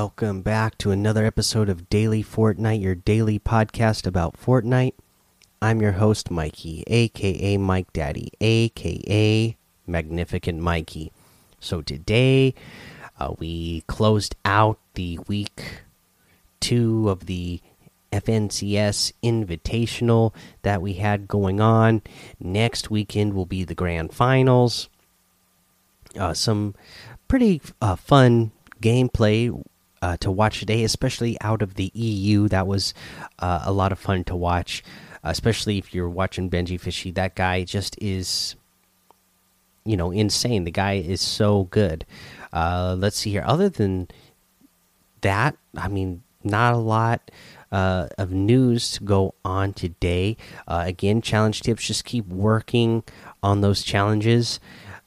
Welcome back to another episode of Daily Fortnite, your daily podcast about Fortnite. I'm your host, Mikey, aka Mike Daddy, aka Magnificent Mikey. So today, uh, we closed out the week two of the FNCS Invitational that we had going on. Next weekend will be the grand finals. Uh, some pretty uh, fun gameplay uh, to watch today, especially out of the EU. That was uh, a lot of fun to watch, especially if you're watching Benji Fishy. That guy just is, you know, insane. The guy is so good. Uh, let's see here. Other than that, I mean, not a lot. Uh, of news to go on today. Uh, again, challenge tips. Just keep working on those challenges.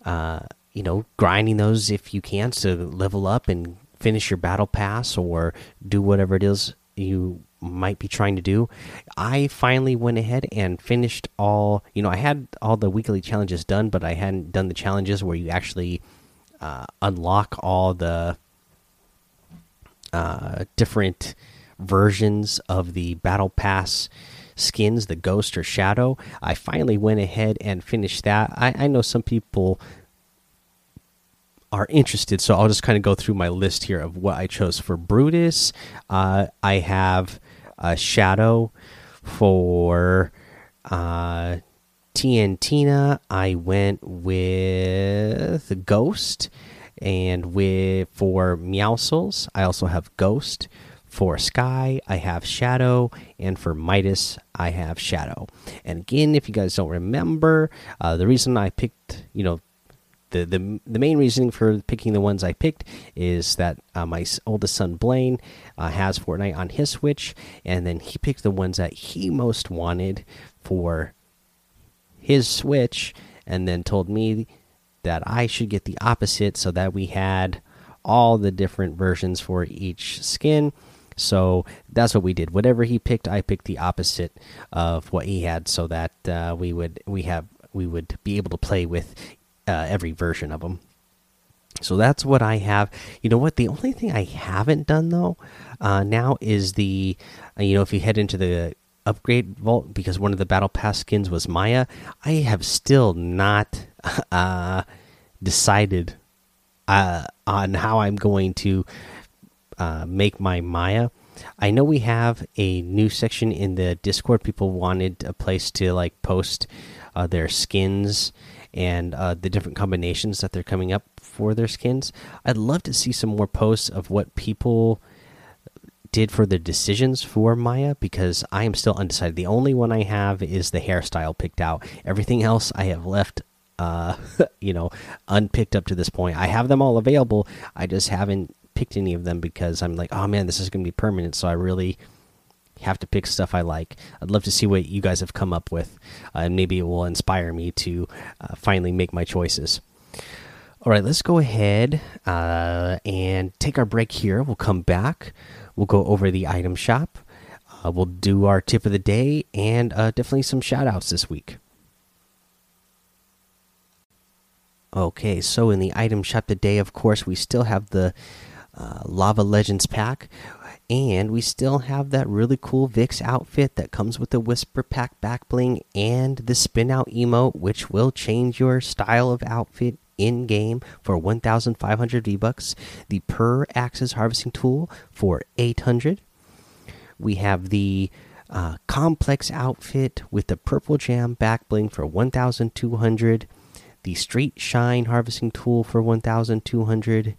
Uh, you know, grinding those if you can to level up and finish your battle pass or do whatever it is you might be trying to do. I finally went ahead and finished all, you know, I had all the weekly challenges done, but I hadn't done the challenges where you actually uh, unlock all the uh, different versions of the battle pass skins the ghost or shadow i finally went ahead and finished that i, I know some people are interested. So i'll just kind of go through my list here of what i chose for brutus. Uh, i have a shadow for uh, TNTina, I went with Ghost, and with for Meowscles, I also have Ghost. For Skye, I have Shadow, and for Midas, I have Shadow. And again, if you guys don't remember, uh, the reason I picked, you know, the, the the main reasoning for picking the ones I picked is that uh, my oldest son Blaine uh, has Fortnite on his Switch, and then he picked the ones that he most wanted for his Switch, and then told me that I should get the opposite so that we had all the different versions for each skin. So that's what we did. Whatever he picked, I picked the opposite of what he had, so that uh, we would we have we would be able to play with uh, every version of them. So that's what I have. You know what? The only thing I haven't done though uh, now is the, uh, you know, if you head into the upgrade vault because one of the battle pass skins was Maya, I have still not uh, decided uh, on how I'm going to uh, make my Maya. I know we have a new section in the Discord. People wanted a place to like post uh, their skins and uh, the different combinations that they're coming up for their skins. I'd love to see some more posts of what people did for their decisions for Maya because I am still undecided. The only one I have is the hairstyle picked out. Everything else I have left uh you know unpicked up to this point. I have them all available. I just haven't picked any of them because I'm like, "Oh man, this is going to be permanent." So I really have to pick stuff I like. I'd love to see what you guys have come up with, uh, and maybe it will inspire me to uh, finally make my choices. All right, let's go ahead uh, and take our break here. We'll come back. We'll go over the item shop. Uh, we'll do our tip of the day and uh, definitely some shout outs this week. Okay, so in the item shop today, of course, we still have the uh, Lava Legends pack and we still have that really cool Vix outfit that comes with the Whisper Pack back bling and the Spin Out emote, which will change your style of outfit in game for 1,500 V bucks. The Per Axis Harvesting Tool for 800. We have the uh, Komplex outfit with the Purple Jam back bling for 1,200. The Street Shine Harvesting Tool for 1,200.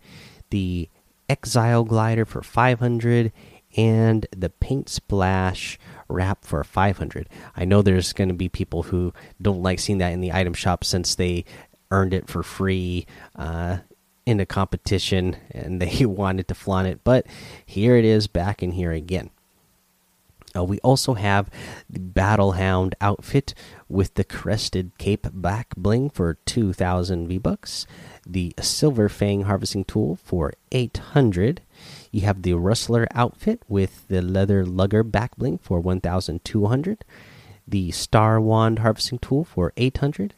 The Exile Glider for 500 and the Paint Splash wrap for 500. I know there's going to be people who don't like seeing that in the item shop since they earned it for free uh, in a competition and they wanted to flaunt it, but here it is back in here again. Uh, we also have the Battle Hound outfit with the crested cape back bling for 2,000 V bucks the Silver Fang harvesting tool for 800. You have the Rustler outfit with the leather lugger back bling for 1200. The Star Wand harvesting tool for 800.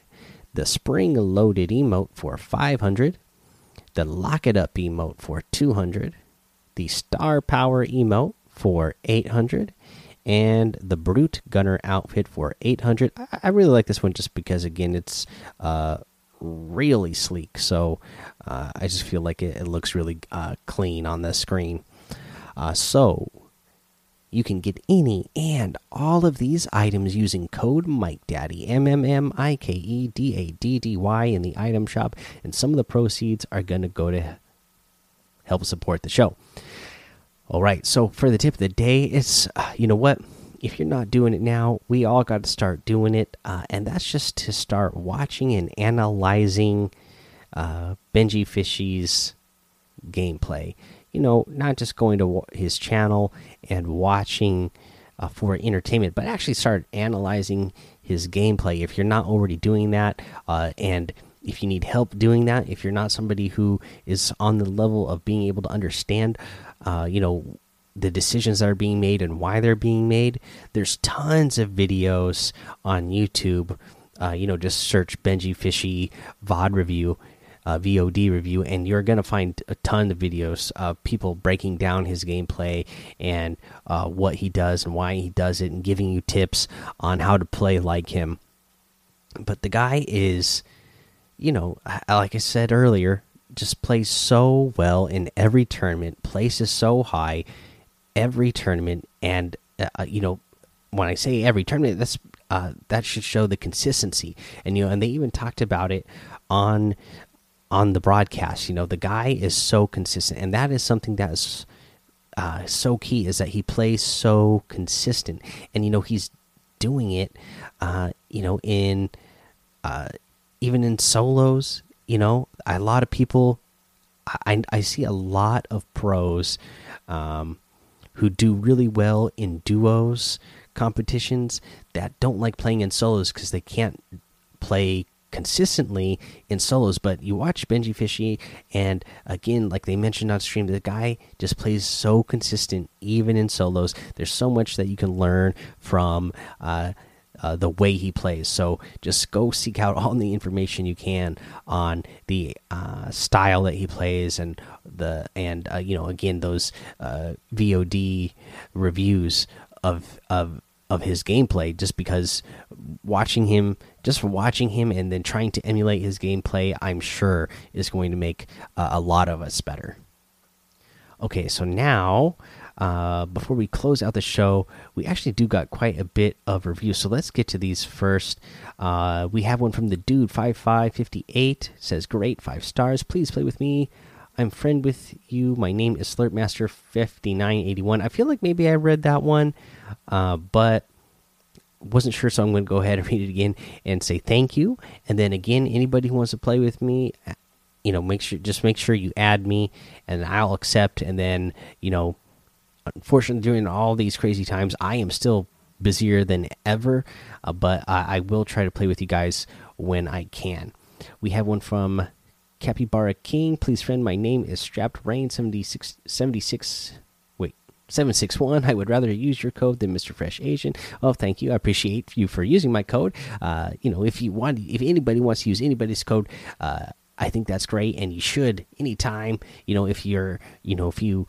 The Spring Loaded emote for 500. The Lock It Up emote for 200. the Star Power emote for 800, and the Brute Gunner outfit for 800. I, I really like this one just because, again, it's uh, really sleek. So uh, I just feel like it, it looks really uh, clean on the screen. Uh, so you can get any and all of these items using code Mike MikeDaddy, M M M I K E D A D D Y, in the item shop, and some of the proceeds are going to go to help support the show. All right, so for the tip of the day, it's uh, you know what? If you're not doing it now, we all got to start doing it, uh, and that's just to start watching and analyzing uh, Benji Fishy's gameplay you know, not just going to his channel and watching uh, for entertainment, but actually start analyzing his gameplay. If you're not already doing that, uh, and if you need help doing that, if you're not somebody who is on the level of being able to understand, uh, you know, the decisions that are being made and why they're being made, there's tons of videos on YouTube. Uh, you know, just search Benji Fishy VOD review uh, VOD review, and you're going to find a ton of videos of people breaking down his gameplay and uh, what he does and why he does it, and giving you tips on how to play like him. But the guy is, you know, like I said earlier, just plays so well in every tournament, places so high every tournament, and uh, uh, you know, when I say every tournament, that's uh, that should show the consistency. And you know, and they even talked about it on on the broadcast. You know, the guy is so consistent, and that is something that is uh, so key. Is that he plays so consistent, and you know he's doing it. Uh, you know, in uh, even in solos. You know, a lot of people. I I see a lot of pros um, who do really well in duos competitions that don't like playing in solos because they can't play consistently in solos, but you watch Benji Fishy, and again, like they mentioned on stream, the guy just plays so consistent even in solos. There's so much that you can learn from. Uh, uh, the way he plays. So just go seek out all the information you can on the uh, style that he plays and the and uh, you know again those uh, VOD reviews of of of his gameplay. Just because watching him just watching him and then trying to emulate his gameplay, I'm sure is going to make uh, a lot of us better. Okay, so now uh, before we close out the show, we actually do got quite a bit of reviews. So let's get to these first. Uh, we have one from the dude five five fifty eight says, "Great, five stars. Please play with me. I'm friend with you. My name is Slurpmaster fifty nine eighty one. I feel like maybe I read that one, uh, but wasn't sure, so I'm going to go ahead and read it again and say thank you. And then again, anybody who wants to play with me, you know, make sure just make sure you add me, and I'll accept. And then, you know, unfortunately, during all these crazy times, I am still busier than ever, uh, but I, I will try to play with you guys when I can. We have one from Capybara King. Please, friend, my name is Strapped Rain 76, 76 761 i would rather use your code than mr fresh asian. Oh thank you. I appreciate you for using my code. Uh, you know if you want if anybody wants to use anybody's code uh, i think that's great and you should anytime. You know if you're you know if you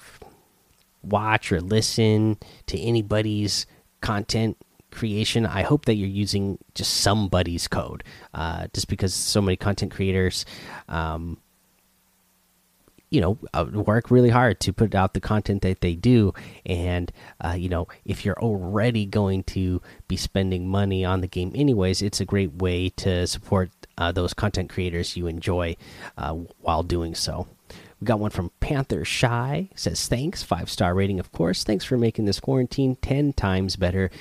watch or listen to anybody's content creation i hope that you're using just somebody's code uh, just because so many content creators um, you know uh, work really hard to put out the content that they do. And uh, you know if you're already going to be spending money on the game anyways it's a great way to support uh, those content creators you enjoy uh, while doing so we got one from panther shy says thanks five star rating of course thanks for making this quarantine 10 times better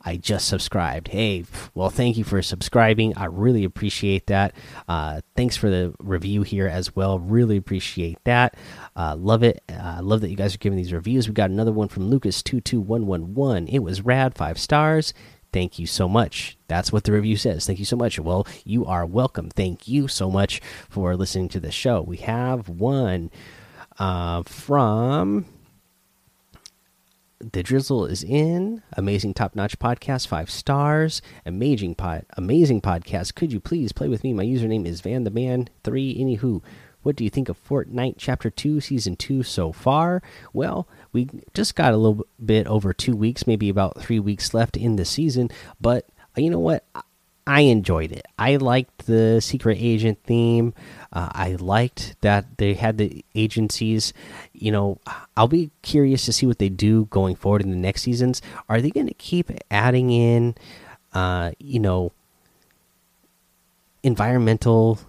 I just subscribed. Hey, well, thank you for subscribing. I really appreciate that. Uh, thanks for the review here as well. Really appreciate that. Uh, love it. Uh, love that you guys are giving these reviews. We got another one from Lucas two two one one one. It was rad. Five stars. Thank you so much. That's what the review says. Thank you so much. Well, you are welcome. Thank you so much for listening to the show. We have one uh, from the drizzle is in amazing top notch podcast five stars amazing pod amazing podcast could you please play with me my username is van the man three anywho What do you think of Fortnite Chapter 2, Season 2 so far? Well, we just got a little bit over two weeks, maybe about three weeks left in the season, but you know what? I enjoyed it. I liked the secret agent theme. Uh, I liked that they had the agencies. You know, I'll be curious to see what they do going forward in the next seasons. Are they going to keep adding in, uh, you know, environmental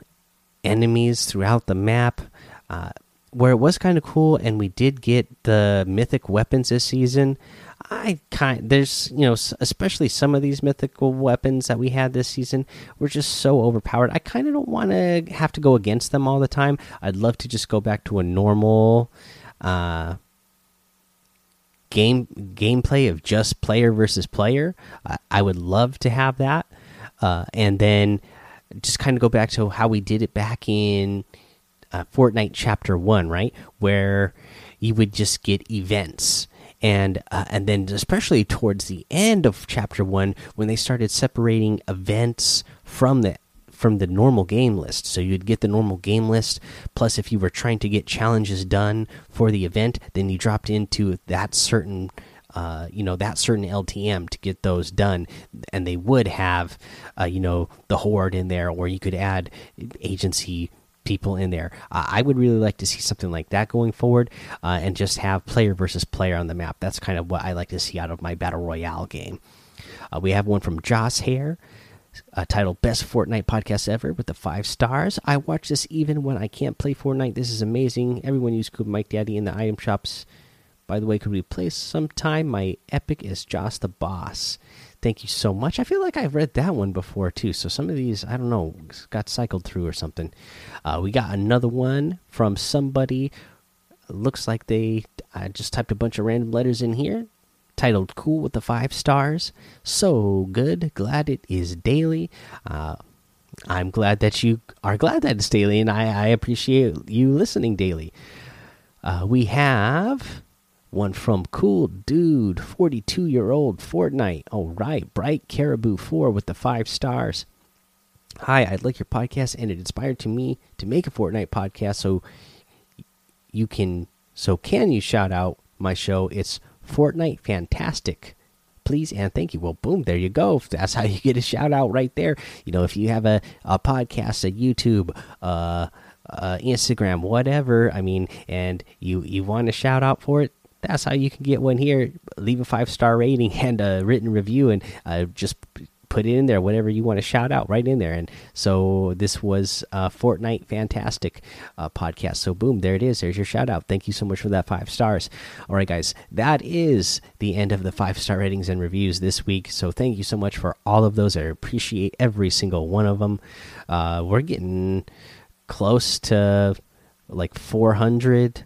enemies throughout the map? Uh, where it was kind of cool, and we did get the mythic weapons this season. I kind there's you know especially some of these mythical weapons that we had this season were just so overpowered. I kind of don't want to have to go against them all the time. I'd love to just go back to a normal uh, game gameplay of just player versus player. I, I would love to have that, uh, and then just kind of go back to how we did it back in uh, Fortnite Chapter One, right, where you would just get events. And uh, and then especially towards the end of chapter one when they started separating events from the from the normal game list. So you'd get the normal game list plus if you were trying to get challenges done for the event then you dropped into that certain uh, you know that certain LTM to get those done, and they would have, uh, you know, the horde in there, or you could add agency people in there. Uh, I would really like to see something like that going forward, uh, and just have player versus player on the map. That's kind of what I like to see out of my battle royale game. Uh, we have one from Joss Hare. Uh, titled Best Fortnite Podcast Ever with the five stars. I watch this even when I can't play Fortnite. This is amazing. Everyone use code Mike Daddy in the item shops. By the way, could we play sometime? My epic is Joss the Boss. Thank you so much. I feel like I've read that one before too. So some of these, I don't know, got cycled through or something. Uh, we got another one from somebody. Looks like they I just typed a bunch of random letters in here. Titled "Cool with the Five Stars." So good. Glad it is daily. Uh, I'm glad that you are glad that it's daily, and I, I appreciate you listening daily. Uh, we have one from Cool Dude, 42 year old Fortnite. All right. Bright Caribou 4 with the five stars. Hi, I'd like your podcast, and it inspired to me to make a Fortnite podcast. So you can, so can you shout out my show? It's Fortnite Fantastic. Please and thank you. Well, boom, there you go. That's how you get a shout out right there. You know, if you have a, a podcast, a YouTube, uh, uh, Instagram, whatever. I mean, and you you want a shout out for it, that's how you can get one here. Leave a five star rating and a written review, and uh, just put it in there, whatever you want to shout out, right in there. And so this was a Fortnite Fantastic uh, podcast. So boom, there it is. There's your shout out. Thank you so much for that five stars. All right, guys, that is the end of the five star ratings and reviews this week. So thank you so much for all of those. I appreciate every single one of them. Uh, we're getting close to like 400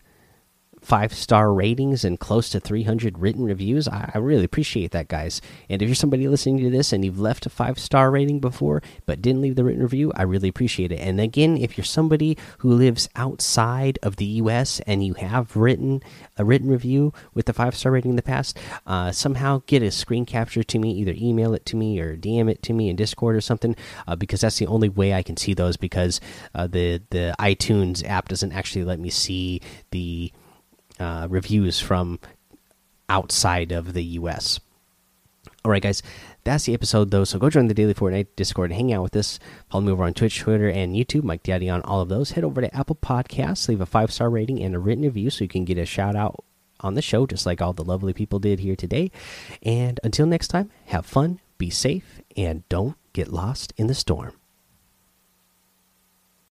five star ratings and close to 300 written reviews. I, I, really appreciate that, guys. And if you're somebody listening to this and you've left a five star rating before but didn't leave the written review, I really appreciate it. And again, if you're somebody who lives outside of the U.S. and you have written a written review with the five star rating in the past, uh, somehow get a screen capture to me, either email it to me or DM it to me in Discord or something, uh, because that's the only way I can see those because uh, the the iTunes app doesn't actually let me see the uh, reviews from outside of the U.S. All right, guys, that's the episode though. So go join the Daily Fortnite Discord and hang out with us. Follow me over on Twitch, Twitter, and YouTube. Mike Daddy on all of those. Head over to Apple Podcasts, leave a five star rating and a written review so you can get a shout out on the show, just like all the lovely people did here today. And until next time, have fun, be safe, and don't get lost in the storm.